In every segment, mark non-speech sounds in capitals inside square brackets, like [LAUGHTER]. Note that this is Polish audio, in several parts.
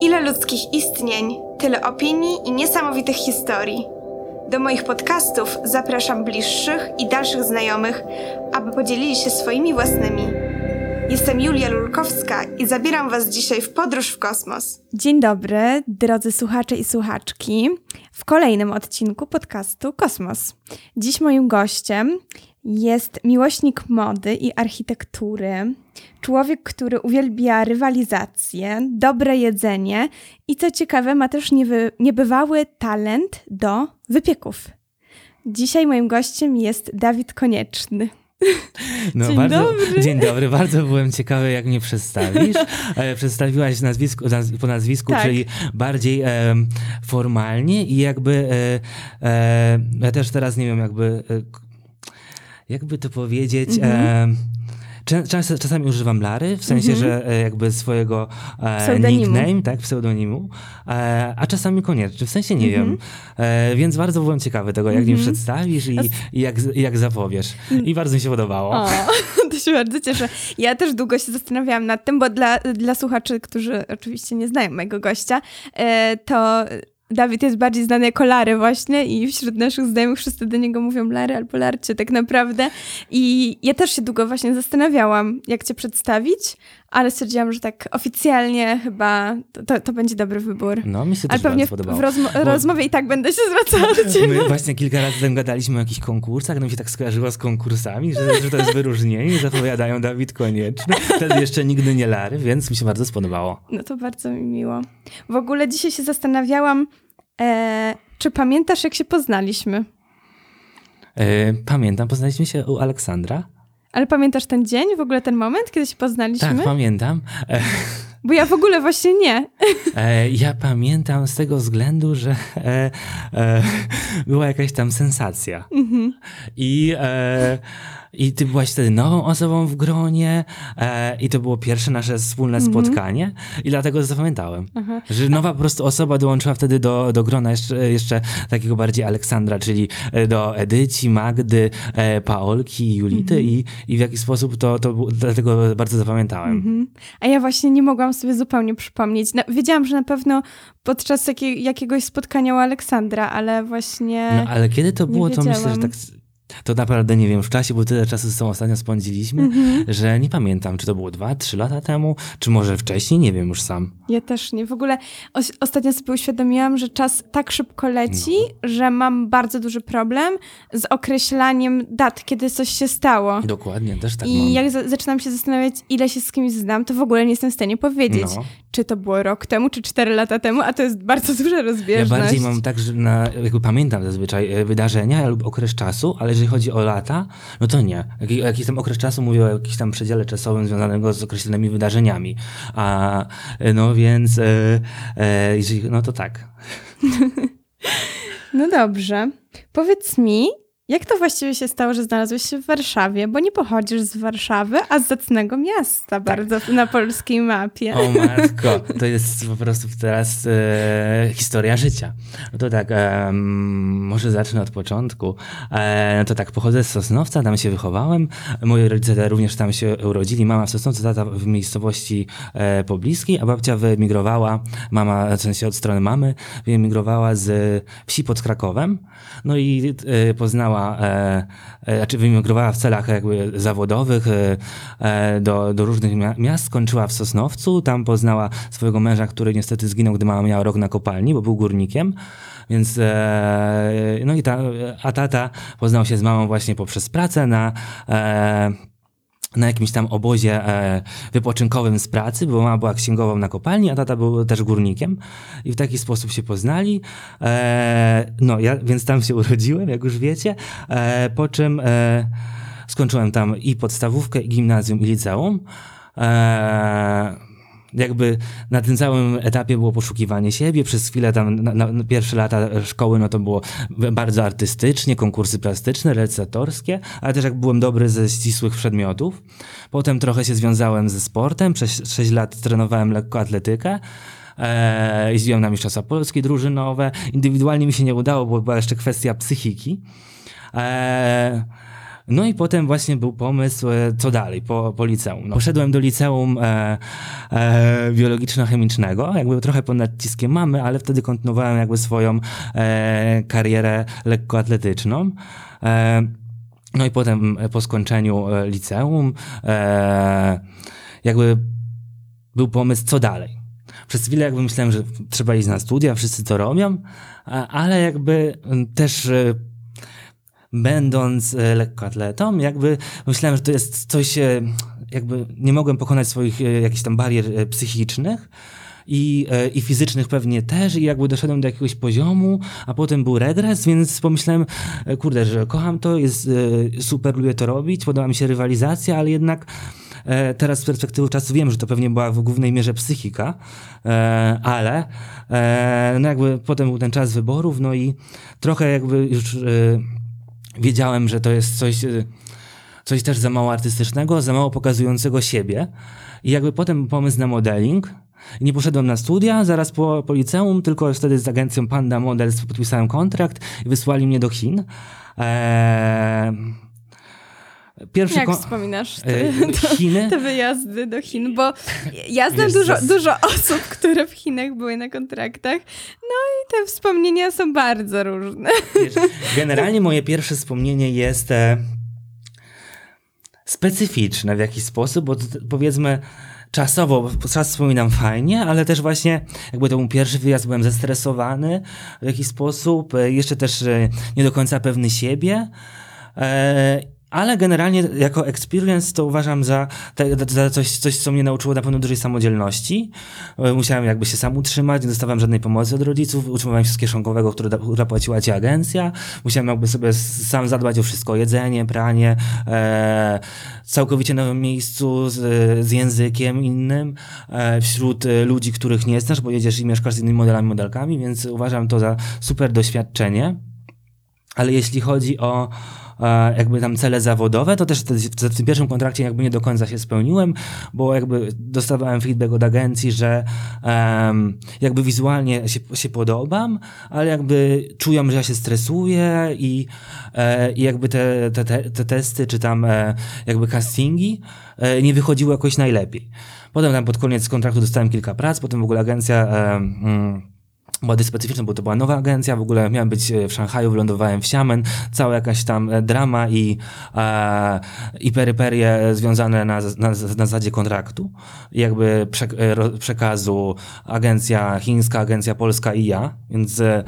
Ile ludzkich istnień, tyle opinii i niesamowitych historii. Do moich podcastów zapraszam bliższych i dalszych znajomych, aby podzielili się swoimi własnymi. Jestem Julia Lulkowska i zabieram Was dzisiaj w podróż w kosmos. Dzień dobry, drodzy słuchacze i słuchaczki, w kolejnym odcinku podcastu Kosmos. Dziś moim gościem jest miłośnik mody i architektury, człowiek, który uwielbia rywalizację, dobre jedzenie i co ciekawe, ma też niewy, niebywały talent do wypieków. Dzisiaj moim gościem jest Dawid Konieczny. No, Dzień bardzo, dobry. Dzień dobry, bardzo byłem ciekawy, jak mnie przedstawisz. E, Przedstawiłaś nazwisku, naz- po nazwisku, Tak. czyli bardziej em, formalnie i jakby e, e, ja też teraz nie wiem, jakby e, jakby to powiedzieć. Mhm. em, czas- czas, czasami używam Lary, w sensie, Mhm. że e, jakby swojego e, nickname, tak, pseudonimu, e, a czasami koniecznie, w sensie nie Mhm. wiem. E, więc bardzo byłem ciekawy tego, jak mnie Mhm. przedstawisz i, i, jak, i jak zapowiesz. I bardzo mi się podobało. O, [LAUGHS] to się bardzo cieszę. Ja też długo się zastanawiałam nad tym, bo dla, dla słuchaczy, którzy oczywiście nie znają mojego gościa, e, to Dawid jest bardziej znany jako Lary właśnie i wśród naszych znajomych wszyscy do niego mówią Lary albo Larcie tak naprawdę. I ja też się długo właśnie zastanawiałam, jak cię przedstawić, ale stwierdziłam, że tak oficjalnie chyba to, to, będzie dobry wybór. No, mi się Ale też pewnie w, bardzo w rozmo- Bo- rozmowie i tak będę się zwracała do ciebie. My właśnie kilka razy tam gadaliśmy o jakichś konkursach, no mi się tak skojarzyło z konkursami, że, że to jest wyróżnienie, zapowiadają Dawid Konieczny. Wtedy jeszcze nigdy nie Lary, więc mi się bardzo spodobało. No to bardzo mi miło. W ogóle dzisiaj się zastanawiałam, e, czy pamiętasz, jak się poznaliśmy? E, pamiętam, poznaliśmy się u Aleksandra. Ale pamiętasz ten dzień, w ogóle ten moment, kiedy się poznaliśmy? Tak, pamiętam. E, Bo ja w ogóle właśnie nie. e, ja pamiętam z tego względu, że e, e, była jakaś tam sensacja. Mhm. I, e, I ty byłaś wtedy nową osobą w gronie e, i to było pierwsze nasze wspólne spotkanie i dlatego zapamiętałem. Aha. Że nowa po prostu osoba dołączyła wtedy do, do grona jeszcze, jeszcze takiego bardziej Aleksandra, czyli e, do Edyci, Magdy, e, Paolki, Julity i, i w jaki sposób to, to dlatego bardzo zapamiętałem. Mhm. A ja właśnie nie mogłam sobie zupełnie przypomnieć. Na, wiedziałam, że na pewno podczas jakie, jakiegoś spotkania u Aleksandra, ale właśnie... No ale kiedy to było, to myślę, że tak. To naprawdę nie wiem w czasie, bo tyle czasu z tą ostatnio spędziliśmy, Mhm. że nie pamiętam, czy to było dwa, trzy lata temu, czy może wcześniej, nie wiem już sam. Ja też nie. W ogóle os- ostatnio sobie uświadomiłam, że czas tak szybko leci, że mam bardzo duży problem z określaniem dat, kiedy coś się stało. Dokładnie, też tak I mam. jak za- zaczynam się zastanawiać, ile się z kimś znam, to w ogóle nie jestem w stanie powiedzieć, No. Czy to było rok temu, czy cztery lata temu, a to jest bardzo duża Ja rozbieżność. bardziej mam tak, że na, jakby pamiętam zazwyczaj e, wydarzenia lub okres czasu, ale jeżeli chodzi o lata, no to nie. Jaki, jakiś tam okres czasu mówię o jakimś tam przedziale czasowym związanego z określonymi wydarzeniami. A e, no więc, e, e, jeżeli, no to tak. [LAUGHS] No dobrze. Powiedz mi, jak to właściwie się stało, że znalazłeś się w Warszawie? Bo nie pochodzisz z Warszawy, a z zacnego miasta bardzo na polskiej mapie. O matko, [LAUGHS] to jest po prostu teraz e, historia życia. No to tak, em, może zacznę od początku. E, no to tak, pochodzę z Sosnowca, tam się wychowałem. Moi rodzice również tam się urodzili. Mama w Sosnowcu, tata w miejscowości e, pobliskiej, a babcia wyemigrowała, mama, w sensie od strony mamy, wyemigrowała z wsi pod Krakowem. No i e, poznała, e, e, znaczy wyemigrowała w celach jakby zawodowych e, e, do, do różnych mia- miast, skończyła w Sosnowcu, tam poznała swojego męża, który niestety zginął, gdy mama miała rok na kopalni, bo był górnikiem. Więc, e, no i ta, a tata poznał się z mamą właśnie poprzez pracę na, e, na jakimś tam obozie e, wypoczynkowym z pracy, bo mama była księgową na kopalni, a tata był też górnikiem i w taki sposób się poznali. E, no, ja więc tam się urodziłem, jak już wiecie, e, po czym skończyłem tam i podstawówkę, i gimnazjum, i liceum. E, jakby na tym całym etapie było poszukiwanie siebie. Przez chwilę tam na, na, pierwsze lata szkoły, no to było bardzo artystycznie, konkursy plastyczne, recytatorskie, ale też jak byłem dobry ze ścisłych przedmiotów. Potem trochę się związałem ze sportem. Przez 6 lat trenowałem lekkoatletykę. Eee, jeździłem na Mistrzostwa Polskie drużynowe. Indywidualnie mi się nie udało, bo była jeszcze kwestia psychiki. Eee, No i potem właśnie był pomysł, e, co dalej po, po liceum. No, poszedłem do liceum e, e, biologiczno-chemicznego, jakby trochę pod naciskiem mamy, ale wtedy kontynuowałem jakby swoją e, karierę lekkoatletyczną. E, no i potem e, po skończeniu liceum jakby był pomysł, co dalej. Przez chwilę jakby myślałem, że trzeba iść na studia, wszyscy to robią, ale jakby też będąc e, lekkoatletą, jakby myślałem, że to jest coś, e, jakby nie mogłem pokonać swoich e, jakichś tam barier psychicznych. I, I fizycznych pewnie też, i jakby doszedłem do jakiegoś poziomu, a potem był regres, więc pomyślałem, kurde, że kocham to, jest super, lubię to robić, podoba mi się rywalizacja, ale jednak teraz z perspektywy czasu wiem, że to pewnie była w głównej mierze psychika, ale no jakby potem był ten czas wyborów, no i trochę jakby już wiedziałem, że to jest coś, e, coś też za mało artystycznego, za mało pokazującego siebie. I jakby potem pomysł na modeling. Nie poszedłem na studia zaraz po, po liceum, tylko wtedy z agencją Panda Models podpisałem kontrakt i wysłali mnie do Chin. Eee, pierwszy Jak wspominasz e, te, Chiny. te wyjazdy do Chin? Bo ja znam Wiesz, dużo, dużo osób, które w Chinach były na kontraktach. No i te wspomnienia są bardzo różne. Wiesz, generalnie moje pierwsze wspomnienie jest e, specyficzne w jakiś sposób, bo powiedzmy czasowo, czas wspominam fajnie, ale też właśnie jakby to był pierwszy wyjazd, byłem zestresowany w jakiś sposób, e, jeszcze też e, nie do końca pewny siebie. E, ale generalnie jako experience to uważam za, za coś, coś, co mnie nauczyło na pewno dużej samodzielności. E, Musiałem jakby się sam utrzymać, nie dostawałem żadnej pomocy od rodziców, utrzymywałem się z kieszonkowego, które, da- która płaciła ci agencja. Musiałem jakby sobie sam zadbać o wszystko, jedzenie, pranie, e, całkowicie nowym miejscu z, z językiem innym, e, wśród e, ludzi, których nie znasz, bo jedziesz i mieszkasz z innymi modelami, modelkami, więc uważam to za super doświadczenie. Ale jeśli chodzi o jakby tam cele zawodowe, to też w tym pierwszym kontrakcie jakby nie do końca się spełniłem, bo jakby dostawałem feedback od agencji, że em, jakby wizualnie się, się podobam, ale jakby czują, że ja się stresuję i, e, i jakby te, te, te, te testy czy tam e, jakby castingi e, nie wychodziły jakoś najlepiej. Potem tam pod koniec kontraktu dostałem kilka prac, potem w ogóle agencja e, mm, była dość specyficzna, bo to była nowa agencja, w ogóle miałem być e, w Szanghaju, wylądowałem w Xiamen, cała jakaś tam e, drama i, e, i peryperie związane na, na, na zasadzie kontraktu, jakby e, przekazu agencja chińska, agencja polska i ja, więc e,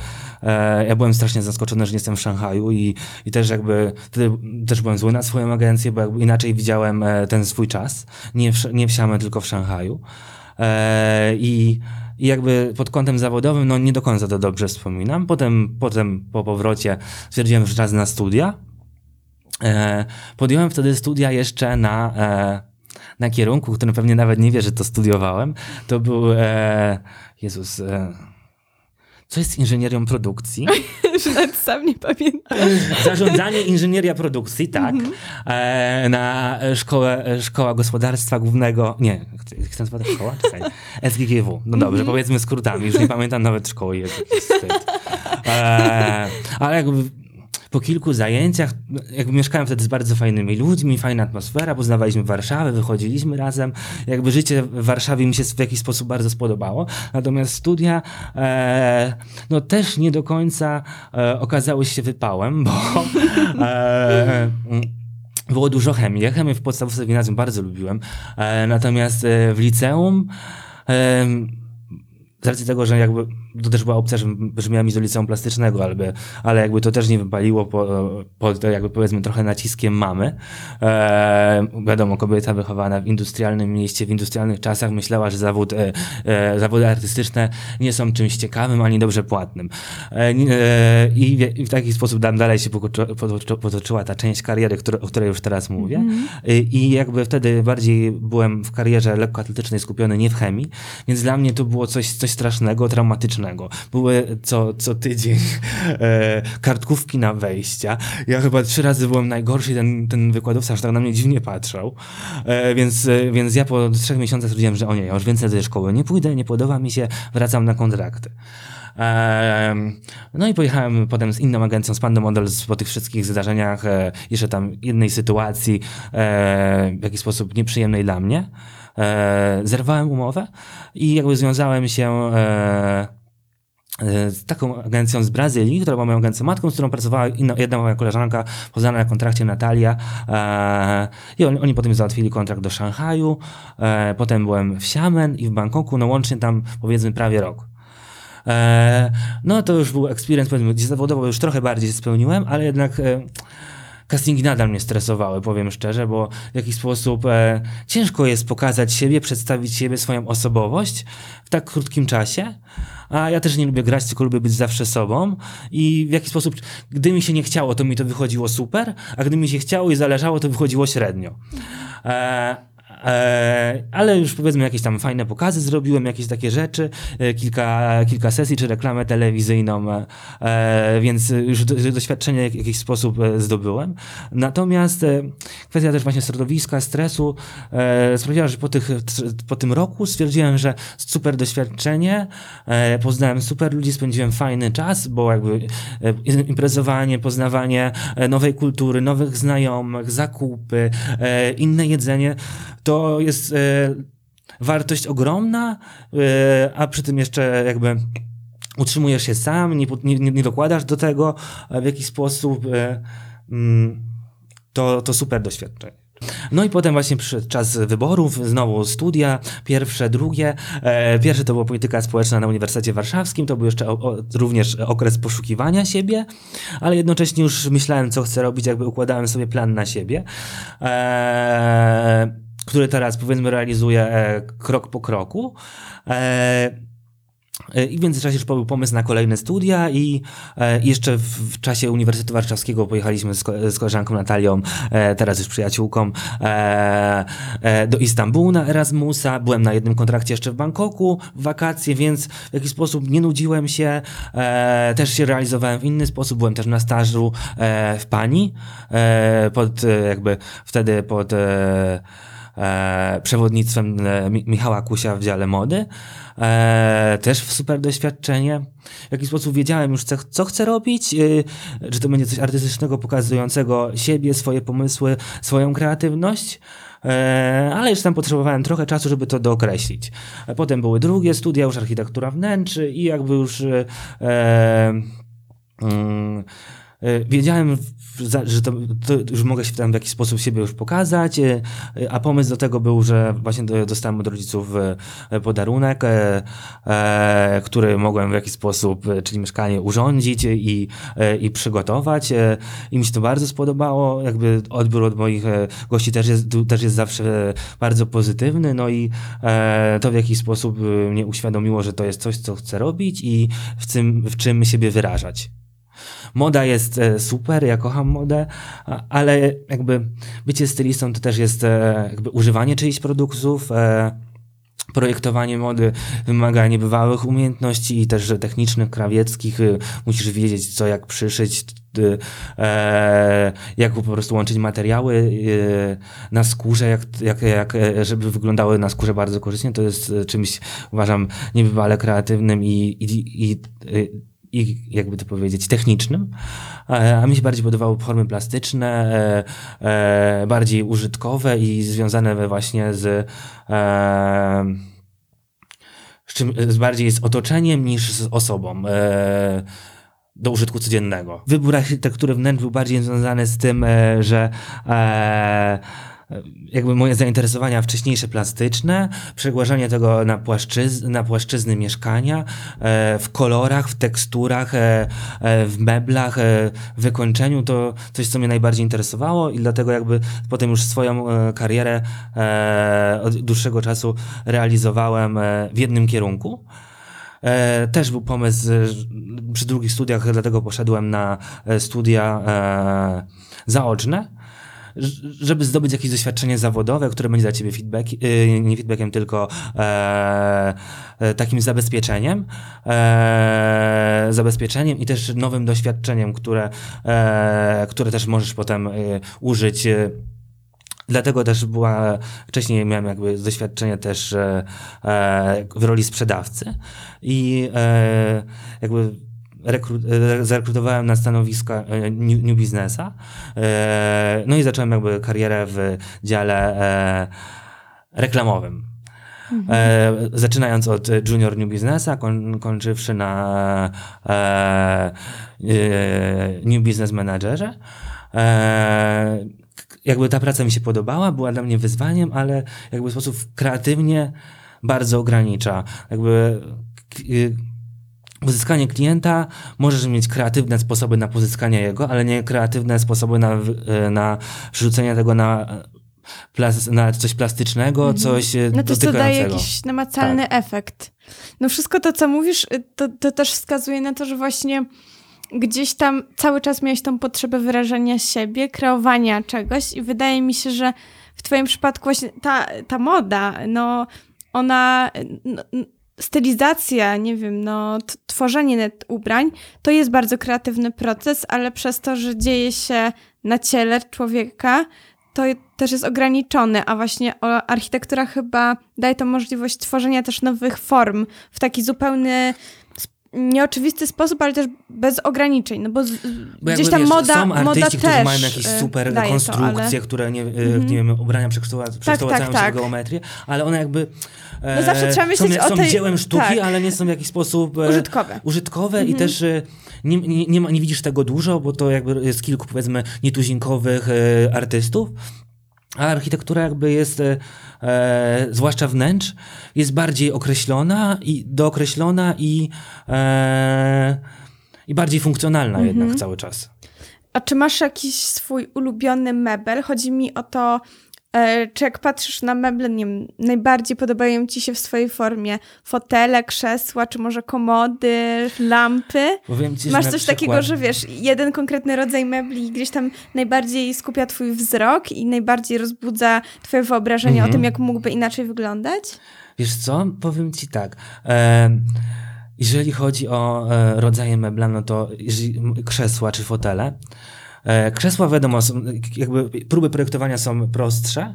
ja byłem strasznie zaskoczony, że nie jestem w Szanghaju i, i też jakby wtedy też byłem zły na swoją agencję, bo inaczej widziałem ten swój czas, nie w, nie w tylko w Szanghaju. E, I i jakby pod kątem zawodowym, no nie do końca to dobrze wspominam. Potem, potem po powrocie stwierdziłem, że czas na studia. E, podjąłem wtedy studia jeszcze na, e, na kierunku, którym pewnie nawet nie wie, że to studiowałem. To był, e, Jezus, e, co jest inżynierią produkcji? [LAUGHS] Że nawet sam nie pamiętam. Zarządzanie inżynieria produkcji, tak. E, na szkołę, szkoła gospodarstwa głównego, nie, nazywa ta szkoła? Czekaj. SGGW. No dobrze, powiedzmy skrótami, już nie pamiętam nawet szkoły, jest wstyd. [LAUGHS] E, ale jakby po kilku zajęciach, jakby mieszkałem wtedy z bardzo fajnymi ludźmi, fajna atmosfera, poznawaliśmy Warszawę, wychodziliśmy razem. Jakby życie w Warszawie mi się w jakiś sposób bardzo spodobało. Natomiast studia, e, no też nie do końca e, okazały się wypałem, bo [LAUGHS] e, mm, było dużo chemii. Ja chemię w podstawówce w gimnazjum bardzo lubiłem. E, natomiast e, w liceum e, z racji tego, że jakby to też była opcja, że, miałem iść do liceum plastycznego, ale, ale jakby to też nie wypaliło po, pod jakby powiedzmy trochę naciskiem mamy. E, wiadomo, kobieta wychowana w industrialnym mieście, w industrialnych czasach myślała, że zawód, e, e, zawody artystyczne nie są czymś ciekawym ani dobrze płatnym. E, e, i, w, I w taki sposób dalej się potoczy- potoczy- potoczyła ta część kariery, które, o której już teraz mówię. E, I jakby wtedy bardziej byłem w karierze lekkoatletycznej skupiony nie w chemii, więc dla mnie to było coś, coś strasznego, traumatycznego. Były co, co tydzień [LAUGHS] e, kartkówki na wejścia. Ja chyba trzy razy byłem najgorszy, ten, ten wykładowca aż tak na mnie dziwnie patrzał. E, więc, e, więc ja po trzech miesiącach stwierdziłem, że o nie, ja już więcej do tej szkoły nie pójdę, nie podoba mi się, wracam na kontrakty. No i pojechałem potem z inną agencją, z Pando Models po tych wszystkich zdarzeniach, e, jeszcze tam jednej sytuacji e, w jakiś sposób nieprzyjemnej dla mnie. E, Zerwałem umowę i jakby związałem się z taką agencją z Brazylii, która była moją agencją matką, z którą pracowała inna, jedna moja koleżanka, poznana na kontrakcie Natalia. E, I oni, oni potem załatwili kontrakt do Szanghaju. E, potem byłem w Xiamen i w Bangkoku, no łącznie tam powiedzmy prawie rok. E, no to już był experience, powiedzmy, gdzie zawodowo już trochę bardziej spełniłem, ale jednak e, castingi nadal mnie stresowały, powiem szczerze, bo w jakiś sposób e, ciężko jest pokazać siebie, przedstawić siebie, swoją osobowość w tak krótkim czasie. A ja też nie lubię grać, tylko lubię być zawsze sobą i w jakiś sposób, gdy mi się nie chciało, to mi to wychodziło super, a gdy mi się chciało i zależało, to wychodziło średnio. E, ale już powiedzmy jakieś tam fajne pokazy zrobiłem, jakieś takie rzeczy, e, kilka, kilka sesji czy reklamę telewizyjną, e, e, więc już do, doświadczenie w jakiś sposób e, zdobyłem. Natomiast e, kwestia też właśnie środowiska, stresu e, sprawiła, że po, tych, po tym roku stwierdziłem, że super doświadczenie, e, poznałem super ludzi, spędziłem fajny czas, bo jakby e, imprezowanie, poznawanie e, nowej kultury, nowych znajomych, zakupy, e, inne jedzenie, to jest e, wartość ogromna, e, a przy tym jeszcze jakby utrzymujesz się sam, nie, nie, nie dokładasz do tego w jakiś sposób, e, mm, to, to super doświadczenie. No i potem właśnie przyszedł czas wyborów, znowu studia, pierwsze, drugie. Pierwsze to była polityka społeczna na Uniwersytecie Warszawskim, to był jeszcze o, również okres poszukiwania siebie, ale jednocześnie już myślałem, co chcę robić, jakby układałem sobie plan na siebie. E, który teraz powiedzmy realizuję e, krok po kroku. E, i w międzyczasie już był pomysł na kolejne studia i e, jeszcze w, czasie Uniwersytetu Warszawskiego pojechaliśmy z, ko- z koleżanką Natalią, e, teraz już przyjaciółką, e, e, do Istambułu na Erasmusa. Byłem na jednym kontrakcie jeszcze w Bangkoku w wakacje, więc w jakiś sposób nie nudziłem się. E, też się realizowałem w inny sposób. Byłem też na stażu e, w Pani, e, pod e, jakby wtedy pod e, e, przewodnictwem e, Mi- Michała Kusia w dziale mody. E, też super doświadczenie. W jakiś sposób wiedziałem już, co, chcę robić, y, że to będzie coś artystycznego, pokazującego siebie, swoje pomysły, swoją kreatywność. E, ale już tam potrzebowałem trochę czasu, żeby to dookreślić. E, Potem były drugie studia, już architektura wnętrzy i jakby już e, e, mm, e, wiedziałem, w- za- że to, to już mogę się tam w jakiś sposób siebie już pokazać, e, e, a pomysł do tego był, że właśnie do- dostałem od rodziców e, podarunek, e, e, który mogłem w jakiś sposób, e, czyli mieszkanie urządzić i, e, i przygotować e, i mi się to bardzo spodobało, jakby odbiór od moich e, gości też jest, też jest zawsze bardzo pozytywny, no i e, to w jakiś sposób e, mnie uświadomiło, że to jest coś, co chcę robić i w czym, w czym siebie wyrażać. Moda jest e, super, ja kocham modę, ale jakby bycie stylistą to też jest e, jakby używanie czyichś produktów, e, projektowanie mody wymaga niebywałych umiejętności i też technicznych, krawieckich. y, Musisz wiedzieć, co jak przyszyć, jak po prostu łączyć materiały y, na skórze, jak, jak, jak, żeby wyglądały na skórze bardzo korzystnie. To jest czymś, uważam, niebywale kreatywnym i, i, i, y, i jakby to powiedzieć, technicznym, E, a mi się bardziej podobały formy plastyczne, e, e, bardziej użytkowe i związane właśnie z, z, czym, z bardziej z otoczeniem niż z osobą. Do użytku codziennego. Wybór architektury wnętrz był bardziej związany z tym, że jakby moje zainteresowania wcześniejsze plastyczne, przegłażanie tego na, płaszczyz na płaszczyzny mieszkania, e, w kolorach, w teksturach, e, e, w meblach, w wykończeniu, to coś, co mnie najbardziej interesowało i dlatego jakby potem już swoją karierę od dłuższego czasu realizowałem w jednym kierunku. E, też był pomysł e, przy drugich studiach, dlatego poszedłem na studia e, zaoczne, żeby zdobyć jakieś doświadczenie zawodowe, które będzie dla ciebie feedback, e, nie feedbackiem, tylko e, e, takim zabezpieczeniem, e, zabezpieczeniem i też nowym doświadczeniem, które, które też możesz potem e, użyć e, Dlatego też była, wcześniej miałem jakby doświadczenie też e, w roli sprzedawcy i e, jakby rekru, e, zarekrutowałem na stanowisko e, new, new businessa. E, no i zacząłem jakby karierę w dziale reklamowym. E, zaczynając od junior new businessa, koń, kończywszy na new business managerze. Jakby ta praca mi się podobała, była dla mnie wyzwaniem, ale jakby w sposób kreatywnie bardzo ogranicza. Jakby Uzyskanie klienta, możesz mieć kreatywne sposoby na pozyskanie jego, ale nie kreatywne sposoby na, e, na przerzucenie tego na, e, plas, na coś plastycznego, coś e, No to co daje jakiś namacalny efekt. No wszystko to, co mówisz, y, to, to też wskazuje na to, że właśnie gdzieś tam cały czas miałeś tą potrzebę wyrażania siebie, kreowania czegoś i wydaje mi się, że w twoim przypadku właśnie ta, ta moda, no ona, no, stylizacja, nie wiem, no tworzenie ubrań, to jest bardzo kreatywny proces, ale przez to, że dzieje się na ciele człowieka, to też jest ograniczony, a właśnie architektura chyba daje to możliwość tworzenia też nowych form w taki zupełny, nieoczywisty sposób, ale też bez ograniczeń, no bo, z, Bo gdzieś tam wiesz, moda, są moda artyści, też którzy mają jakieś y, super konstrukcje, to, które nie, y, nie wiem, ubrania przekształca- przekształcają się tak. w geometrię, ale one jakby e, No zawsze trzeba myśleć są, o są tej- dziełem sztuki, tak. ale nie są w jakiś sposób e, Użytkowe. użytkowe i też e, nie, nie, nie, ma, nie widzisz tego dużo, bo to jakby jest kilku powiedzmy nietuzinkowych e, artystów. A architektura jakby jest, e, e, zwłaszcza wnętrz, jest bardziej określona i dookreślona i, e, i bardziej funkcjonalna jednak cały czas. A czy masz jakiś swój ulubiony mebel? Chodzi mi o to, czy jak patrzysz na meble, nie wiem, najbardziej podobają ci się w swojej formie fotele, krzesła, czy może komody, lampy? Powiem ci, Masz coś przykład- takiego, że wiesz, jeden konkretny rodzaj mebli gdzieś tam najbardziej skupia twój wzrok i najbardziej rozbudza twoje wyobrażenie Mhm. o tym, jak mógłby inaczej wyglądać? Wiesz co? Powiem ci tak. E, jeżeli chodzi o e, rodzaje mebla, no to krzesła czy fotele. E, krzesła wiadomo, są, jakby próby projektowania są prostsze.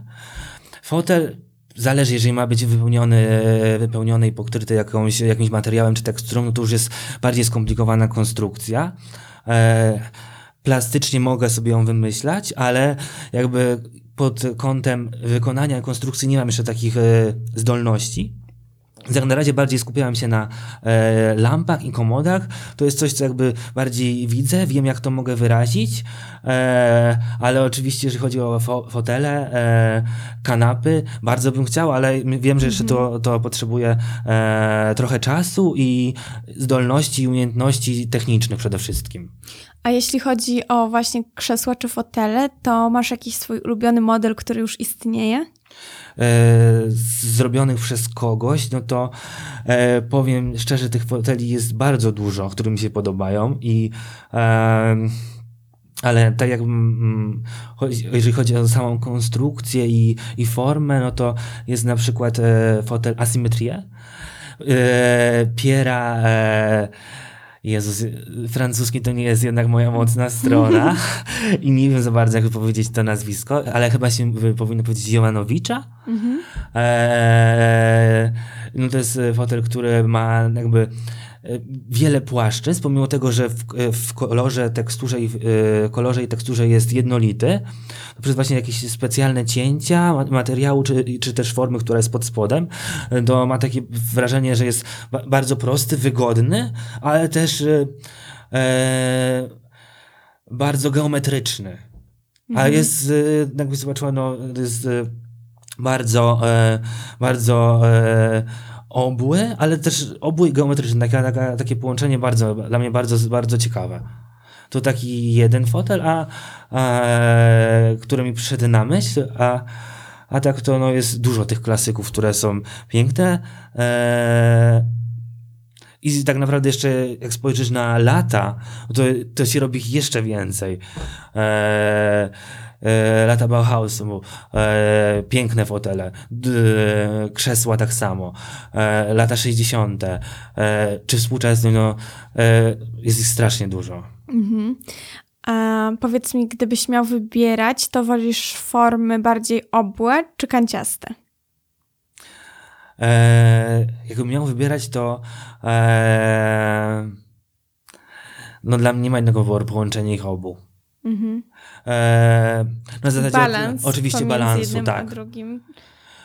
Fotel zależy, jeżeli ma być wypełniony, wypełniony i pokryty jakąś, jakimś materiałem czy teksturą, no to już jest bardziej skomplikowana konstrukcja. E, plastycznie mogę sobie ją wymyślać, ale jakby pod kątem wykonania konstrukcji nie mam jeszcze takich e, zdolności. Jak na razie bardziej skupiałem się na e, lampach i komodach. To jest coś, co jakby bardziej widzę, wiem jak to mogę wyrazić, e, ale oczywiście jeżeli chodzi o fo fotele, e, kanapy, bardzo bym chciał, ale wiem, że jeszcze to, to potrzebuje trochę czasu i zdolności i umiejętności technicznych przede wszystkim. A jeśli chodzi o właśnie krzesła czy fotele, to masz jakiś swój ulubiony model, który już istnieje? E, zrobionych przez kogoś, no to e, powiem szczerze, tych foteli jest bardzo dużo, które mi się podobają i em, ale tak jak mm, chodzi, jeżeli chodzi o samą konstrukcję i, i formę, no to jest na przykład e, fotel Asymetrie, e, Piera e, Jezus, francuski to nie jest jednak moja mocna strona [LAUGHS] i nie wiem za bardzo, jak powiedzieć to nazwisko, ale chyba się powinno powiedzieć Jowanowicza. Eee, no to jest fotel, który ma jakby wiele płaszczyzn, pomimo tego, że w, w kolorze, teksturze i, y, kolorze i teksturze jest jednolity, przez właśnie jakieś specjalne cięcia ma- materiału, czy, czy też formy, która jest pod spodem, to ma takie wrażenie, że jest ba- bardzo prosty, wygodny, ale też y, e, bardzo geometryczny. A jest, y, jakby zobaczyła, no, jest bardzo, e, bardzo e, obły, ale też obły. Taka, taka, takie połączenie bardzo, dla mnie bardzo, bardzo ciekawe. To taki jeden fotel, a, e, który mi przyszedł na myśl, a, a tak to no, jest dużo tych klasyków, które są piękne. E, i tak naprawdę jeszcze jak spojrzysz na lata, to, to się robi ich jeszcze więcej. E, lata Bauhausu, e, piękne fotele, krzesła tak samo, e, lata 60., e, czy współczesne, no, e, jest ich strasznie dużo. Mhm. A powiedz mi, gdybyś miał wybierać, to wolisz formy bardziej obłe czy kanciaste? E, jakbym miał wybierać, to e, no dla mnie nie ma innego wyboru, połączenie ich obu. Mhm. E, na zasadzie Balans. oczywiście balansu, tak. drugim.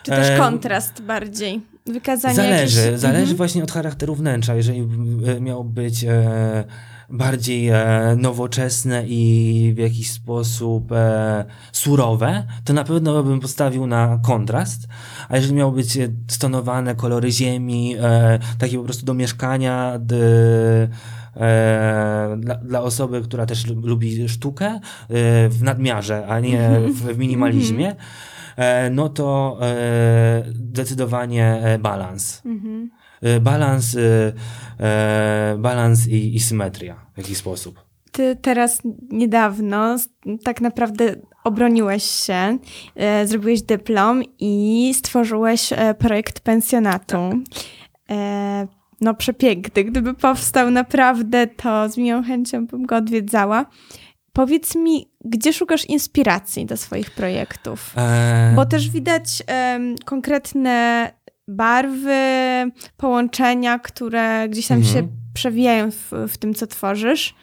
Czy też E, kontrast bardziej? Wykazanie Zależy, jakichś... zależy Mhm. właśnie od charakteru wnętrza. Jeżeli e, miał być e, bardziej e, nowoczesne i w jakiś sposób e, surowe, to na pewno bym postawił na kontrast. A jeżeli miało być e, stonowane kolory ziemi, e, takie po prostu do mieszkania, d, dla, dla osoby, która też lu- lubi sztukę e, w nadmiarze, a nie w, w minimalizmie, e, no to e, zdecydowanie e, balans. Mhm. E, Balans, e, e, balans i, i symetria w jakiś sposób. Ty teraz niedawno tak naprawdę obroniłeś się, e, zrobiłeś dyplom i stworzyłeś e, projekt pensjonatu. E, no przepiękny. Gdyby powstał naprawdę, to z miłą chęcią bym go odwiedzała. Powiedz mi, gdzie szukasz inspiracji do swoich projektów? E, Bo też widać em, konkretne barwy, połączenia, które gdzieś tam Mhm. się przewijają w, w tym, co tworzysz.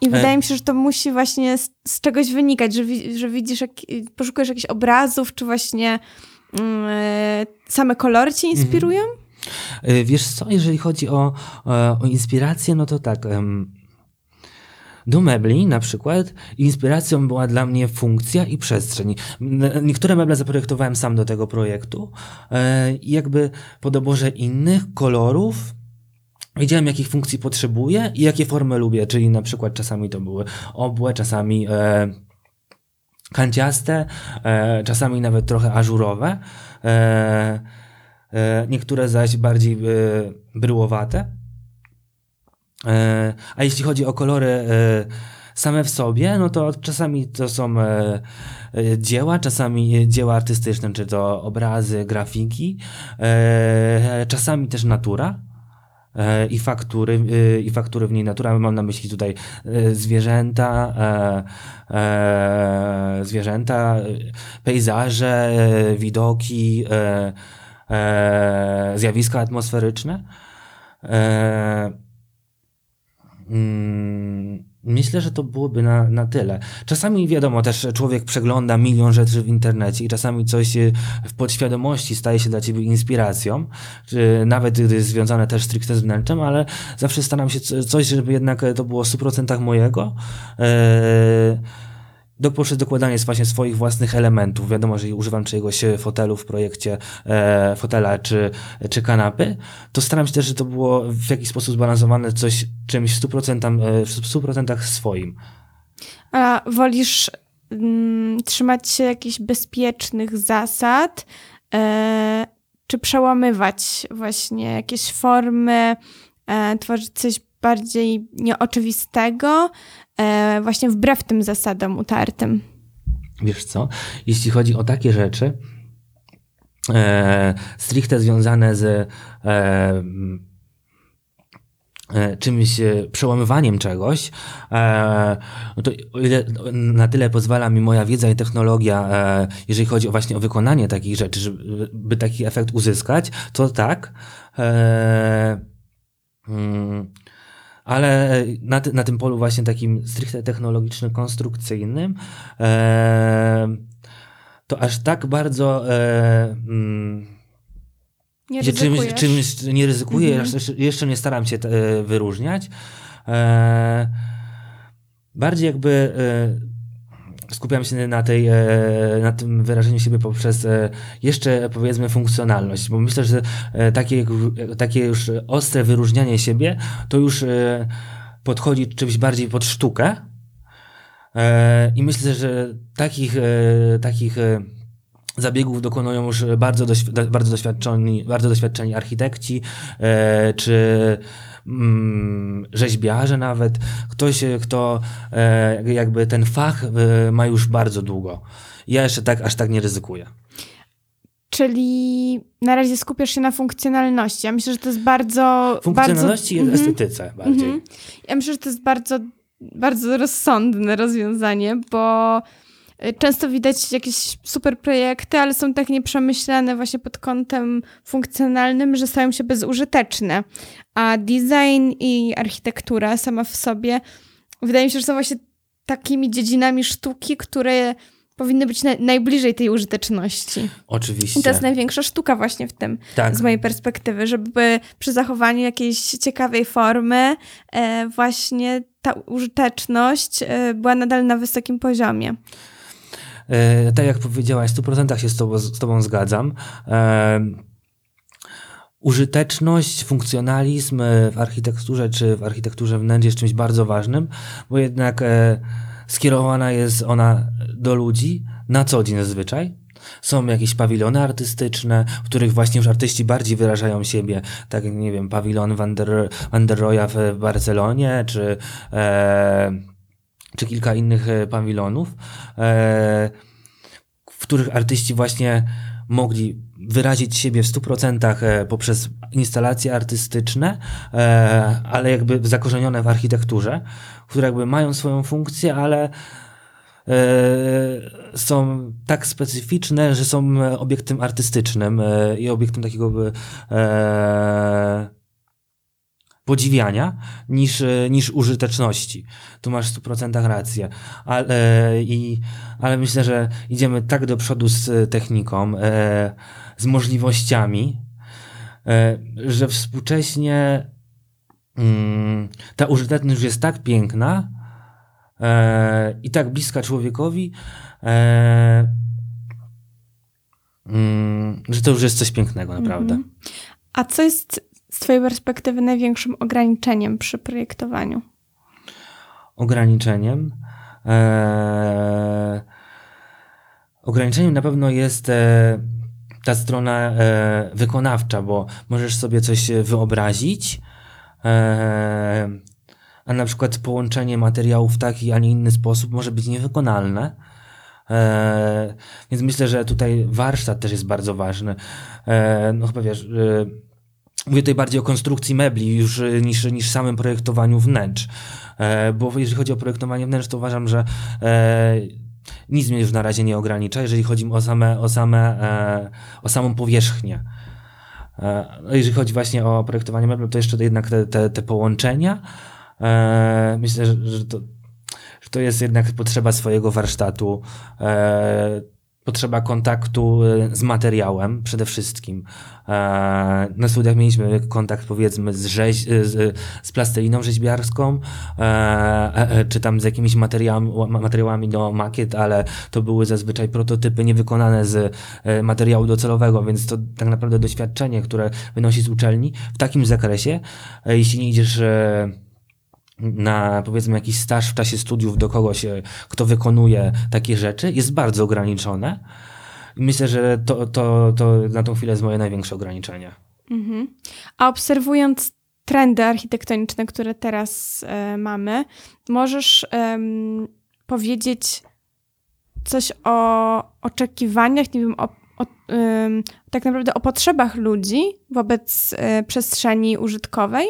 I wydaje mi się, że to musi właśnie z, z czegoś wynikać, że, wi- że widzisz, jak, poszukujesz jakichś obrazów, czy właśnie mm, e, same kolory cię Mhm. inspirują? E, Wiesz co, jeżeli chodzi o, e, o inspirację, no to tak. Do mebli na przykład inspiracją była dla mnie funkcja i przestrzeń. Niektóre meble zaprojektowałem sam do tego projektu e, i jakby po doborze innych kolorów wiedziałem jakich funkcji potrzebuję i jakie formy lubię, czyli na przykład czasami to były obłe, czasami e, kanciaste, e, czasami nawet trochę ażurowe. E, e, niektóre zaś bardziej e, bryłowate. E, a jeśli chodzi o kolory e, same w sobie, no to czasami to są e, e, dzieła, czasami dzieła artystyczne, czy to obrazy, grafiki, e, czasami też natura. e, I faktury, e, i faktury w niej natura. Mam na myśli tutaj e, zwierzęta, e, e, zwierzęta, e, pejzaże, e, widoki, e, zjawiska atmosferyczne. E, mm, Myślę, że to byłoby na, na tyle. Czasami wiadomo, też człowiek przegląda milion rzeczy w internecie i czasami coś e, w podświadomości staje się dla ciebie inspiracją, czy nawet gdy jest związane też stricte z wnętrzem, ale zawsze staram się co- coś, żeby jednak to było w 100% mojego. E, do, poprzez dokładanie właśnie swoich własnych elementów. Wiadomo, że używam czyjegoś e, fotelu w projekcie e, fotela czy, czy kanapy, to staram się też, żeby to było w jakiś sposób zbalansowane coś czymś w 100%, e, w 100% swoim. A wolisz mm, trzymać się jakichś bezpiecznych zasad, e, czy przełamywać właśnie jakieś formy, e, tworzyć coś bardziej nieoczywistego, e, właśnie wbrew tym zasadom utartym? Wiesz co? Jeśli chodzi o takie rzeczy, e, stricte związane z e, e, czymś, e, przełamywaniem czegoś, no to na tyle pozwala mi moja wiedza i technologia, jeżeli chodzi o właśnie o wykonanie takich rzeczy, żeby by taki efekt uzyskać, to tak. Mm, ale na, ty, na tym polu właśnie takim stricte technologicznym, konstrukcyjnym, e, to aż tak bardzo e, mm, Nie czymś, czymś nie ryzykuję, Mhm. jeszcze, jeszcze nie staram się e, wyróżniać. E, bardziej jakby e, skupiam się na, tej, e, na tym wyrażeniu siebie poprzez e, jeszcze powiedzmy funkcjonalność, bo myślę, że e, takie, takie już ostre wyróżnianie siebie to już podchodzi czymś bardziej pod sztukę. I myślę, że takich, takich zabiegów dokonują już bardzo, doświ- bardzo, doświadczeni, bardzo doświadczeni architekci, czy mm, rzeźbiarze nawet. Ktoś, kto e, jakby ten fach e, ma już bardzo długo. Ja jeszcze tak, aż tak nie ryzykuję. Czyli na razie skupiasz się na funkcjonalności. Ja myślę, że to jest bardzo. Funkcjonalności bardzo, i Mhm. estetyce bardziej. Mhm. Ja myślę, że to jest bardzo bardzo rozsądne rozwiązanie, bo często widać jakieś super projekty, ale są tak nieprzemyślane właśnie pod kątem funkcjonalnym, że stają się bezużyteczne. A design i architektura sama w sobie wydaje mi się, że są właśnie takimi dziedzinami sztuki, które powinny być na, najbliżej tej użyteczności. Oczywiście. I to jest największa sztuka właśnie w tym, tak. z mojej perspektywy, żeby przy zachowaniu jakiejś ciekawej formy e, właśnie ta użyteczność e, była nadal na wysokim poziomie. E, tak jak powiedziałaś, w 100% się z tobą, z tobą zgadzam. E, użyteczność, funkcjonalizm w architekturze czy w architekturze wnętrz jest czymś bardzo ważnym, bo jednak e, skierowana jest ona do ludzi na co dzień zazwyczaj. Są jakieś pawilony artystyczne, w których właśnie już artyści bardziej wyrażają siebie, tak nie wiem, pawilon Van der, Van der Roya w Barcelonie, czy, e, czy kilka innych e, pawilonów, e, w których artyści właśnie mogli wyrazić siebie w 100% e, poprzez instalacje artystyczne, ale jakby zakorzenione w architekturze, które jakby mają swoją funkcję, ale są tak specyficzne, że są obiektem artystycznym i obiektem takiego podziwiania niż, niż użyteczności. Tu masz w 100% rację. Ale, i, ale myślę, że idziemy tak do przodu z techniką, z możliwościami, że współcześnie mm, ta użyteczność jest tak piękna i tak bliska człowiekowi, mm, że to już jest coś pięknego, naprawdę. -hmm. A co jest z Twojej perspektywy największym ograniczeniem przy projektowaniu? Ograniczeniem? Eee, ograniczeniem na pewno jest e, ta strona e, wykonawcza, bo możesz sobie coś wyobrazić, e, a na przykład połączenie materiałów w taki, a nie inny sposób może być niewykonalne. E, więc myślę, że tutaj warsztat też jest bardzo ważny. E, no chyba wiesz, e, Mówię tutaj bardziej o konstrukcji mebli już y, niż, niż samym projektowaniu wnętrz. E, bo jeżeli chodzi o projektowanie wnętrz, to uważam, że e, nic mnie już na razie nie ogranicza, jeżeli chodzi o, same, o, same, e, o samą powierzchnię. E, no jeżeli chodzi właśnie o projektowanie mebli, to jeszcze jednak te, te, te połączenia. E, myślę, że, że, to, że to jest jednak potrzeba swojego warsztatu e, potrzeba kontaktu e, z materiałem przede wszystkim. E, na studiach mieliśmy kontakt powiedzmy z, rzeź, e, z, z plasteliną rzeźbiarską, czy tam z jakimiś materiałami, materiałami do makiet, ale to były zazwyczaj prototypy niewykonane z materiału docelowego, więc to tak naprawdę doświadczenie, które wynosi z uczelni w takim zakresie, jeśli nie idziesz na powiedzmy jakiś staż w czasie studiów do kogoś, kto wykonuje takie rzeczy, jest bardzo ograniczone. Myślę, że to, to, to na tą chwilę jest moje największe ograniczenie. Mhm. A obserwując trendy architektoniczne, które teraz e, mamy, możesz powiedzieć coś o oczekiwaniach, nie wiem, o, o tak naprawdę o potrzebach ludzi wobec e, przestrzeni użytkowej?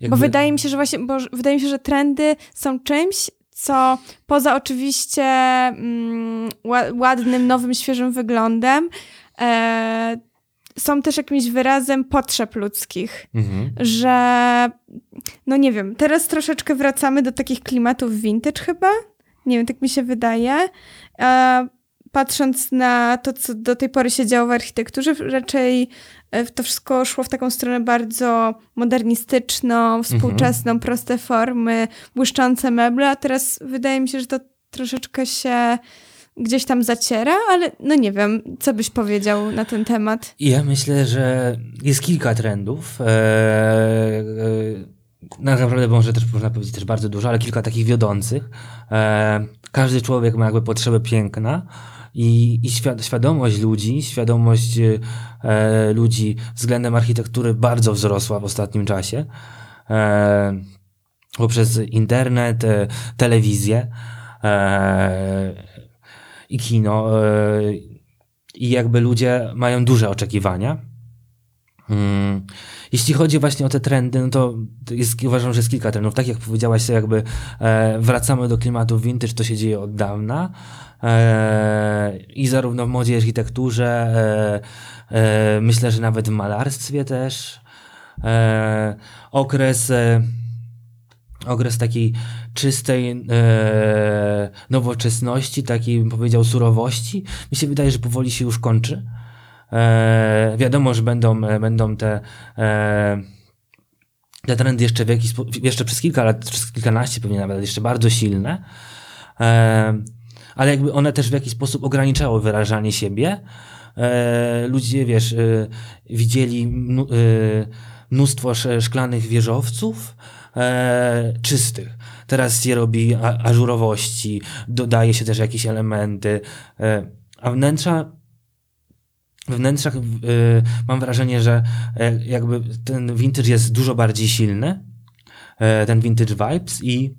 Jakby... Bo wydaje mi się, że właśnie, bo wydaje mi się, że trendy są czymś, co poza oczywiście mm, ładnym, nowym, świeżym wyglądem, e, są też jakimś wyrazem potrzeb ludzkich, mhm. że no nie wiem, teraz troszeczkę wracamy do takich klimatów vintage chyba, nie wiem, tak mi się wydaje. E, patrząc na to, co do tej pory się działo w architekturze, raczej e, to wszystko szło w taką stronę bardzo modernistyczną, współczesną, mhm. proste formy, błyszczące meble, a teraz wydaje mi się, że to troszeczkę się gdzieś tam zaciera, ale no nie wiem, co byś powiedział na ten temat? Ja myślę, że jest kilka trendów. Eee, naprawdę może też można powiedzieć też bardzo dużo, ale kilka takich wiodących. Eee, każdy człowiek ma jakby potrzebę piękna i, i świadomość ludzi, świadomość e, ludzi względem architektury bardzo wzrosła w ostatnim czasie. E, poprzez internet, e, telewizję e, i kino. E, I jakby ludzie mają duże oczekiwania. Mm, Jeśli chodzi właśnie o te trendy, no to jest, uważam, że jest kilka trendów. Tak jak powiedziałaś, jakby e, wracamy do klimatu vintage, to się dzieje od dawna. E, I zarówno w modzie, i architekturze, e, e, myślę, że nawet w malarstwie też. Okres, okres takiej czystej nowoczesności, takiej bym powiedział surowości, mi się wydaje, że powoli się już kończy. E, wiadomo, że będą, e, będą te, e, te trendy jeszcze, w jakiś, jeszcze przez kilka lat, przez kilkanaście pewnie nawet jeszcze bardzo silne, e, ale jakby one też w jakiś sposób ograniczały wyrażanie siebie. E, ludzie, wiesz, e, widzieli e, mnóstwo sz- szklanych wieżowców czystych. Teraz się robi ażurowości, dodaje się też jakieś elementy, a wnętrza we wnętrzach mam wrażenie, że jakby ten vintage jest dużo bardziej silny, ten vintage vibes i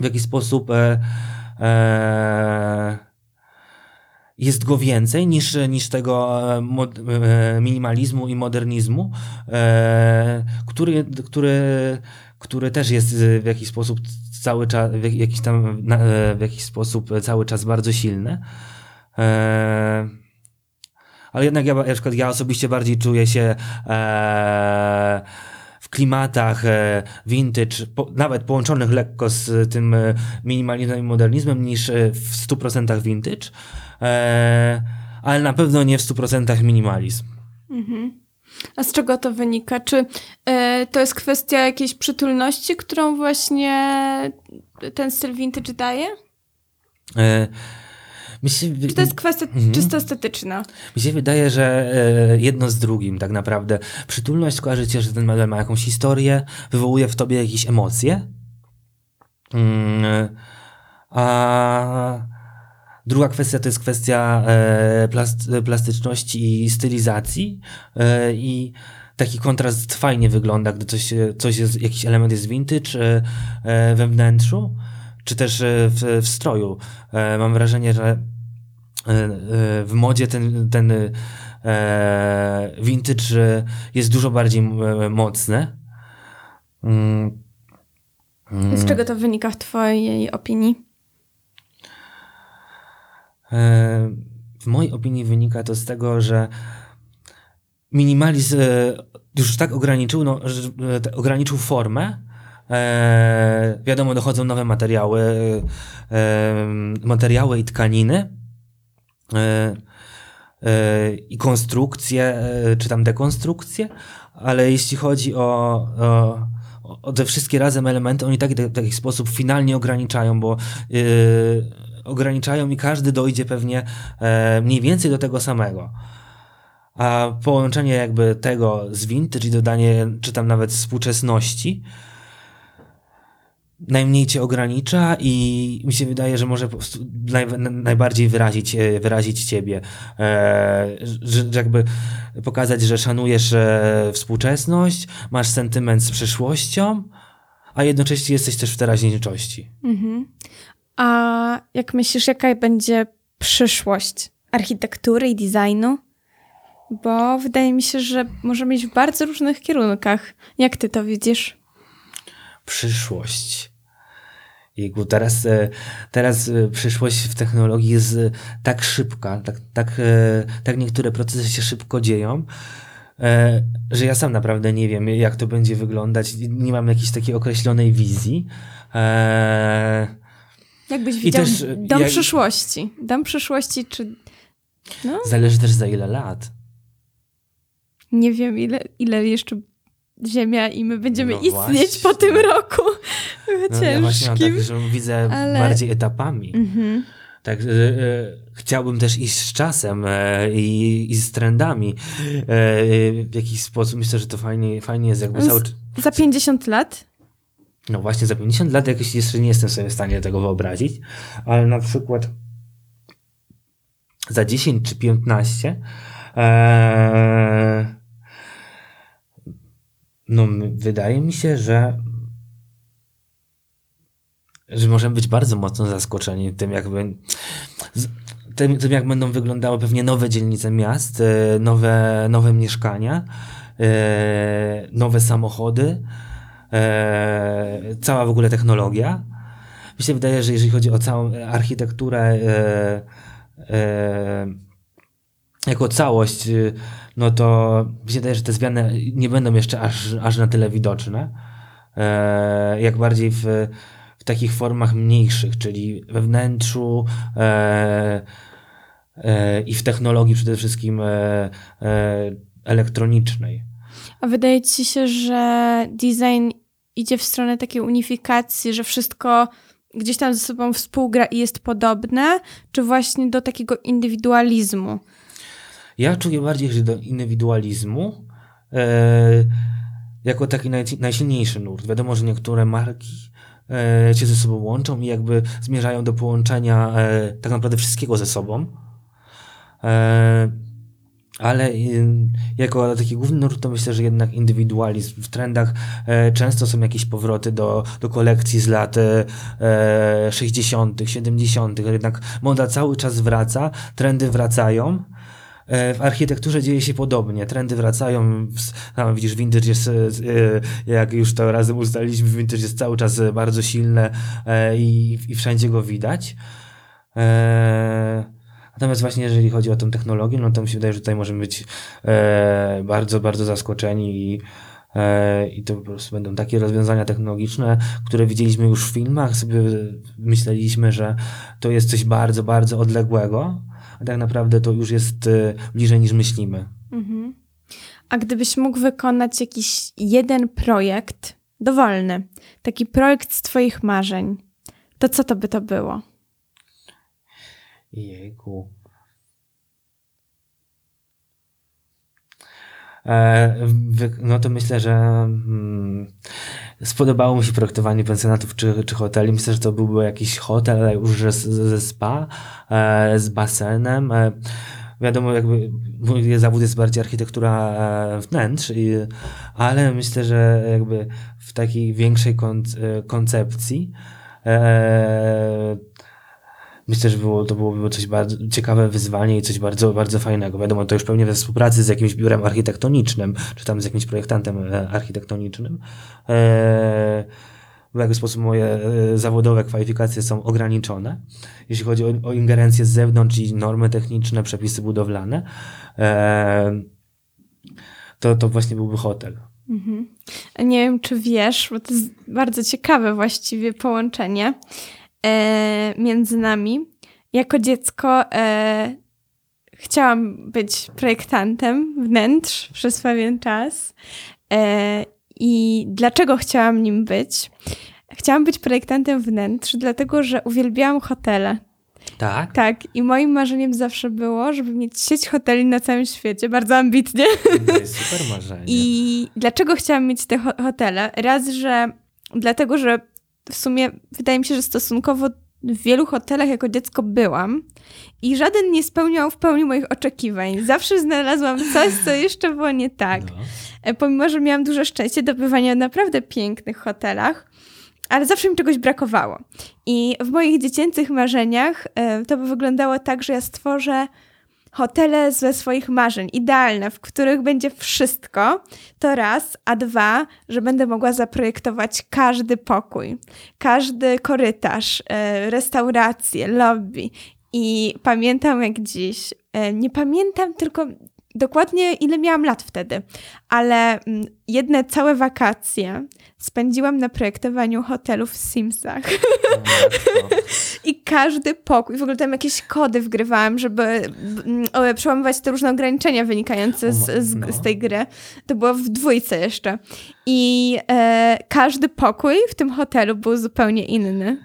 w jakiś sposób jest go więcej niż, niż tego e, mod, e, minimalizmu i modernizmu, e, który, który, który też jest w jakiś sposób cały czas, w jakiś tam, e, w jakiś sposób cały czas bardzo silny. E, ale jednak ja, na przykład ja osobiście bardziej czuję się w klimatach e, vintage, po, nawet połączonych lekko z tym e, minimalizmem i modernizmem, niż e, w 100% vintage, e, ale na pewno nie w 100% minimalizm. A z czego to wynika? Czy e, to jest kwestia jakiejś przytulności, którą właśnie ten styl vintage daje? E, się, Czy to jest kwestia Mhm. czysto estetyczna? Mi się wydaje, że e, jedno z drugim tak naprawdę. Przytulność kojarzy cię, że ten model ma jakąś historię, wywołuje w tobie jakieś emocje. Mm, a druga kwestia to jest kwestia e, plast, plastyczności i stylizacji. E, I taki kontrast fajnie wygląda, gdy coś, coś jest, jakiś element jest vintage we wnętrzu, czy też e, w, w stroju. E, mam wrażenie, że e, w modzie ten, ten vintage jest dużo bardziej mocny. Mm, Z czego to wynika w twojej opinii? W mojej opinii wynika to z tego, że minimalizm już tak ograniczył, no, ograniczył formę. E, wiadomo, dochodzą nowe materiały, e, materiały i tkaniny. E, e, i konstrukcje, e, czy tam dekonstrukcje, ale jeśli chodzi o, o, o te wszystkie razem elementy, oni tak w taki sposób finalnie ograniczają, bo yy, ograniczają i każdy dojdzie pewnie e, mniej więcej do tego samego. A połączenie jakby tego z vintage i dodanie, czy tam nawet współczesności, najmniej cię ogranicza i mi się wydaje, że może po prostu naj, najbardziej wyrazić, e, wyrazić ciebie. E, że, jakby pokazać, że szanujesz e, współczesność, masz sentyment z przeszłością, a jednocześnie jesteś też w teraźniejszości. Mhm. A jak myślisz, jaka będzie przyszłość architektury i designu? Bo wydaje mi się, że możemy iść w bardzo różnych kierunkach. Jak ty to widzisz? Przyszłość. Jejku, teraz, e, teraz e, przyszłość w technologii jest e, tak szybka, tak, tak, tak niektóre procesy się szybko dzieją, że ja sam naprawdę nie wiem, jak to będzie wyglądać. Nie mam jakiejś takiej określonej wizji. Jakbyś widział też, dom jak- przyszłości? Dom przyszłości, czy... No, Zależy też za ile lat. nie wiem, ile, ile jeszcze Ziemia i my będziemy No istnieć właśnie. po tym roku No, ja właśnie mam tak, że widzę ale- bardziej etapami. Mhm. Tak, e, e, chciałbym też iść z czasem e, i, i z trendami. E, w jakiś sposób myślę, że to fajnie, fajnie jest jakby cały... Za 50 lat? No właśnie za 50 lat jakoś jeszcze nie jestem sobie w stanie tego wyobrazić, ale na przykład za 10 czy 15 e, no wydaje mi się, że że możemy być bardzo mocno zaskoczeni tym jakby tym, tym, jak będą wyglądały pewnie nowe dzielnice miast, e, nowe, nowe mieszkania, e, nowe samochody, e, cała w ogóle technologia. Mi się wydaje, że jeżeli chodzi o całą architekturę jako całość, no to mi się wydaje, że te zmiany nie będą jeszcze aż, aż na tyle widoczne, jak bardziej w, w takich formach mniejszych, czyli we wnętrzu e, e, i w technologii przede wszystkim e, e, elektronicznej. A wydaje ci się, że design idzie w stronę takiej unifikacji, że wszystko gdzieś tam ze sobą współgra i jest podobne, czy właśnie do takiego indywidualizmu? Ja czuję bardziej, że do indywidualizmu e, jako taki naj, najsilniejszy nurt. Wiadomo, że niektóre marki e, się ze sobą łączą i jakby zmierzają do połączenia e, tak naprawdę wszystkiego ze sobą. E, ale y, jako taki główny nurt to myślę, że jednak indywidualizm. W trendach e, często są jakieś powroty do, do kolekcji z lat e, 60., 70., jednak moda cały czas wraca, trendy wracają. E, W architekturze dzieje się podobnie. Trendy wracają. Tam widzisz, vintage jest, e, jak już to razem ustaliliśmy, vintage jest cały czas e, bardzo silne e, i, i wszędzie go widać. E, Natomiast właśnie jeżeli chodzi o tą technologię, no to mi się wydaje, że tutaj możemy być e, bardzo, bardzo zaskoczeni i, e, i to po prostu będą takie rozwiązania technologiczne, które widzieliśmy już w filmach, sobie myśleliśmy, że to jest coś bardzo, bardzo odległego, a tak naprawdę to już jest e, bliżej niż myślimy. Mhm. A gdybyś mógł wykonać jakiś jeden projekt, dowolny, taki projekt z Twoich marzeń, to co to by to było? Jejku. E, no to myślę, że mm, spodobało mi się projektowanie pensjonatów czy, czy hoteli. Myślę, że to byłby jakiś hotel ale już ze, ze spa, e, z basenem. E, wiadomo, jakby mój zawód jest bardziej architektura e, wnętrz, i, ale myślę, że jakby w takiej większej kon, e, koncepcji e, Myślę, że było, to byłoby coś bardzo ciekawe wyzwanie i coś bardzo, bardzo fajnego. Wiadomo, to już pewnie we współpracy z jakimś biurem architektonicznym, czy tam z jakimś projektantem e, architektonicznym. E, w jakiś sposób moje e, zawodowe kwalifikacje są ograniczone, jeśli chodzi o, o ingerencję z zewnątrz i normy techniczne, przepisy budowlane. To, to właśnie byłby hotel. Mhm. Nie wiem, czy wiesz, bo to jest bardzo ciekawe właściwie połączenie e, między nami. Jako dziecko e, chciałam być projektantem wnętrz przez pewien czas. E, I dlaczego chciałam nim być? Chciałam być projektantem wnętrz, dlatego że uwielbiałam hotele. Tak? Tak, i moim marzeniem zawsze było, żeby mieć sieć hoteli na całym świecie, bardzo ambitnie. To jest super marzenie. I dlaczego chciałam mieć te ho- hotele? Raz, że dlatego, że w sumie wydaje mi się, że stosunkowo w wielu hotelach jako dziecko byłam i żaden nie spełniał w pełni moich oczekiwań. Zawsze znalazłam coś, co jeszcze było nie tak. No. E, Pomimo, że miałam duże szczęście do bywania w naprawdę pięknych hotelach, ale zawsze mi czegoś brakowało. I w moich dziecięcych marzeniach e, to by wyglądało tak, że ja stworzę hotele ze swoich marzeń, idealne, w których będzie wszystko, to raz, a dwa, że będę mogła zaprojektować każdy pokój, każdy korytarz, e, restaurację, lobby. I pamiętam jak dziś, e, nie pamiętam tylko dokładnie ile miałam lat wtedy, ale mm, jedne całe wakacje spędziłam na projektowaniu hotelu w Simsach. No, [LAUGHS] I każdy pokój, w ogóle tam jakieś kody wgrywałam, żeby mm, przełamywać te różne ograniczenia wynikające z, z, No. z tej gry. To było w dwójce jeszcze. I e, każdy pokój w tym hotelu był zupełnie inny.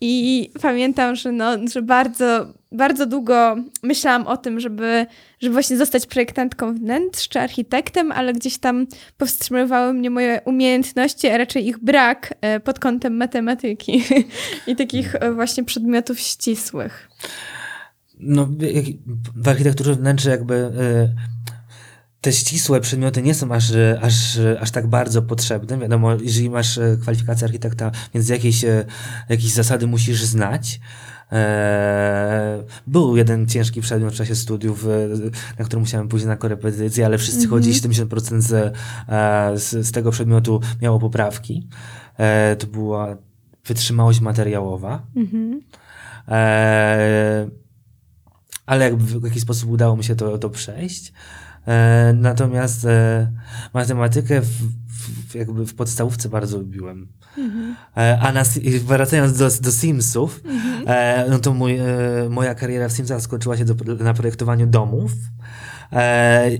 I pamiętam, że, no, że bardzo, bardzo długo myślałam o tym, żeby, żeby właśnie zostać projektantką wnętrz czy architektem, ale gdzieś tam powstrzymywały mnie moje umiejętności, a raczej ich brak e, pod kątem matematyki [LAUGHS] i takich e, właśnie przedmiotów ścisłych. No, w architekturze wnętrza jakby e, te ścisłe przedmioty nie są aż, aż, aż tak bardzo potrzebne. Wiadomo, jeżeli masz kwalifikację architekta, więc jakieś, jakieś zasady musisz znać. E, był jeden ciężki przedmiot w czasie studiów, e, na który musiałem pójść na korepetycję, ale wszyscy Mhm. chodzili, 70% z, e, z, z tego przedmiotu miało poprawki. E, to była wytrzymałość materiałowa. Mhm. Ale jakby w jakiś sposób udało mi się to, to przejść. E, natomiast e, matematykę w, w, jakby w podstawówce bardzo lubiłem. Mhm. E, a na, wracając do, do Simsów, e, no to mój, e, moja kariera w Simsach skończyła się do, na projektowaniu domów. E,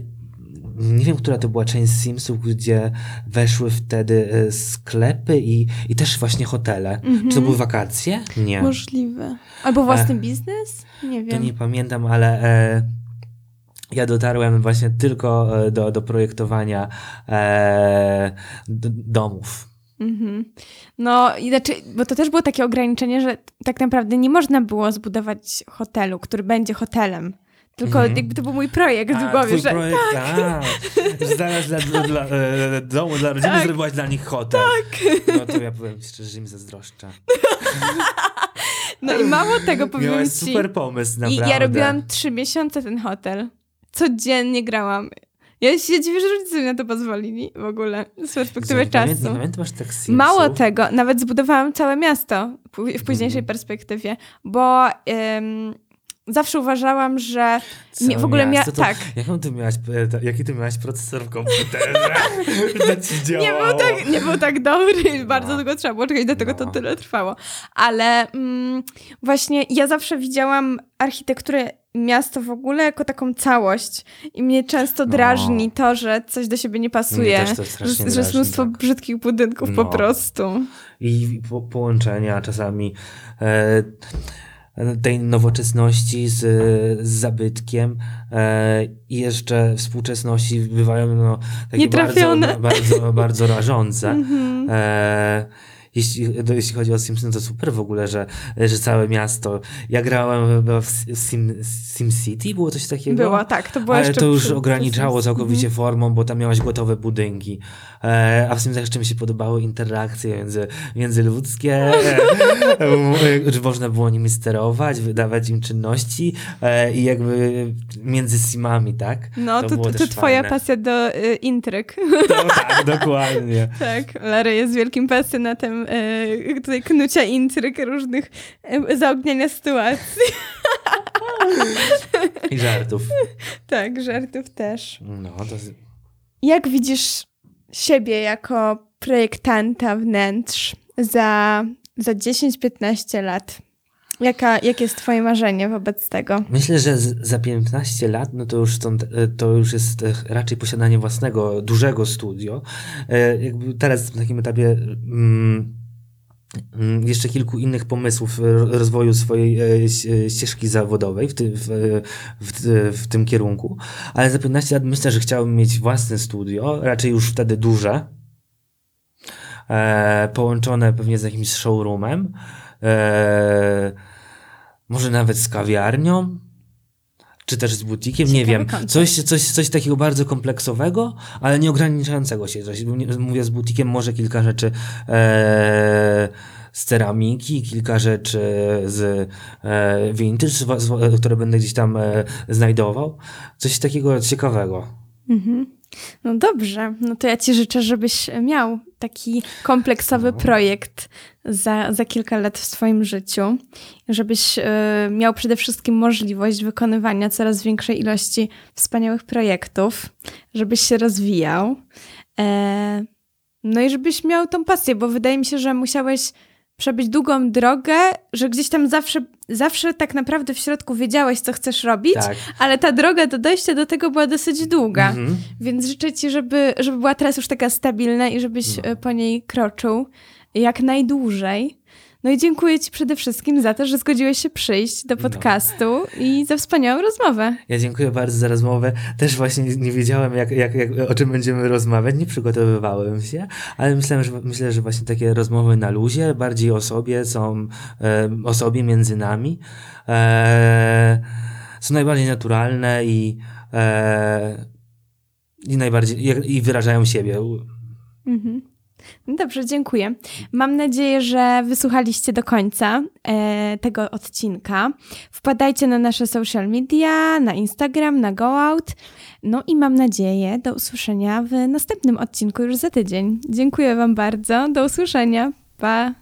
nie wiem, która to była część Simsów, gdzie weszły wtedy e, sklepy i, i też właśnie hotele. Czy to były wakacje? Nie. Możliwe. Albo własny biznes? Nie To wiem. nie pamiętam, ale e, ja dotarłem właśnie tylko e, do, do projektowania e, d- domów. Mhm. No, i znaczy, bo to też było takie ograniczenie, że tak naprawdę nie można było zbudować hotelu, który będzie hotelem. Tylko Mhm. jakby to był mój projekt w A, głowie, że projekt, tak. Że zamiast dla, dla, dla e, domu, dla rodziny Tak. zrobiłaś dla nich hotel. No to ja powiem szczerze, że im zazdroszczę. No i mało tego powiem Miałaś ci. super pomysł, I naprawdę. ja robiłam trzy miesiące ten hotel. Codziennie grałam. Ja się dziwię, że rodzice mi na to pozwolili w ogóle z perspektywy pamię- czasu. Nie pamiętasz tak Simsów? Mało tego, nawet zbudowałam całe miasto w późniejszej Mhm. perspektywie, bo em, zawsze uważałam, że nie, w ogóle mia- miasto, to tak. Jaką ty miałaś, jaki ty miałaś procesor w komputerze? [LAUGHS] Nie był, tak, nie był tak dobry, bardzo No. długo trzeba było czekać, dlatego to No. tyle trwało. Ale mm, właśnie ja zawsze widziałam architekturę miasta w ogóle jako taką całość i mnie często No. drażni to, że coś do siebie nie pasuje, to że, że jest mnóstwo tak. brzydkich budynków po No. prostu. i po, połączenia czasami e, tej nowoczesności z, z zabytkiem e, i jeszcze współczesności bywają no, takie bardzo, bardzo, bardzo rażące. [LAUGHS] Mhm. E, jeśli, to, jeśli chodzi o Simpsons, to super w ogóle, że, że całe miasto. Ja grałem w Sim, Sim City, było coś takiego. Było, tak, to było Ale to już przy- ograniczało całkowicie Mhm. formą, bo tam miałaś gotowe budynki. E, a w Simsach jeszcze mi się podobały interakcje między, międzyludzkie, e, [LAUGHS] że można było nimi sterować, wydawać im czynności e, i jakby między Simami, tak? No, to, to, to też twoja fajne. pasja do y, intryg. No, tak, dokładnie. [LAUGHS] tak, Larry jest wielkim pasjonatem y, tutaj knucia intryg, różnych y, zaogniania sytuacji. I żartów. tak, żartów też. No, to Jak widzisz siebie jako projektanta wnętrz za, za 10-15 lat? Jaka, jakie jest twoje marzenie wobec tego? Myślę, że z, za 15 lat, no to już, są, e, to już jest e, raczej posiadanie własnego, dużego studio. E, Jakby teraz na takim etapie mm, mm, jeszcze kilku innych pomysłów rozwoju swojej ścieżki zawodowej w, ty, w, w, w tym kierunku, ale za 15 lat myślę, że chciałbym mieć własne studio, raczej już wtedy duże, e, połączone pewnie z jakimś showroomem, e, może nawet z kawiarnią, czy też z butikiem, nie Ciekawy wiem. koncept. Coś, coś, coś takiego bardzo kompleksowego, ale nie ograniczającego się. Nie- Mówię z butikiem, może kilka rzeczy e, z ceramiki, kilka rzeczy z e, vintage, które będę gdzieś tam e, znajdował. Coś takiego ciekawego. Mhm. No dobrze, no to ja ci życzę, żebyś miał taki kompleksowy No. projekt za, za kilka lat w swoim życiu, żebyś e, miał przede wszystkim możliwość wykonywania coraz większej ilości wspaniałych projektów, żebyś się rozwijał. E, no i żebyś miał tą pasję, bo wydaje mi się, że musiałeś przebyć długą drogę, że gdzieś tam zawsze, zawsze tak naprawdę w środku wiedziałeś, co chcesz robić, Tak. ale ta droga do dojścia do tego była dosyć długa. Mhm. Więc życzę ci, żeby, żeby była teraz już taka stabilna i żebyś No. e, po niej kroczył jak najdłużej. No i dziękuję ci przede wszystkim za to, że zgodziłeś się przyjść do No. podcastu i za wspaniałą rozmowę. Ja dziękuję bardzo za rozmowę. Też właśnie nie- nie wiedziałem, jak, jak, jak, o czym będziemy rozmawiać. Nie przygotowywałem się, ale myślałem, że, myślę, że właśnie takie rozmowy na luzie, bardziej o sobie, są e, o sobie między nami. E, są najbardziej naturalne i, e, i najbardziej i, i wyrażają siebie. Mhm. No dobrze, dziękuję. Mam nadzieję, że wysłuchaliście do końca e, tego odcinka. Wpadajcie na nasze social media, na Instagram, na GoOut. No i mam nadzieję do usłyszenia w następnym odcinku już za tydzień. Dziękuję Wam bardzo. Do usłyszenia. Pa!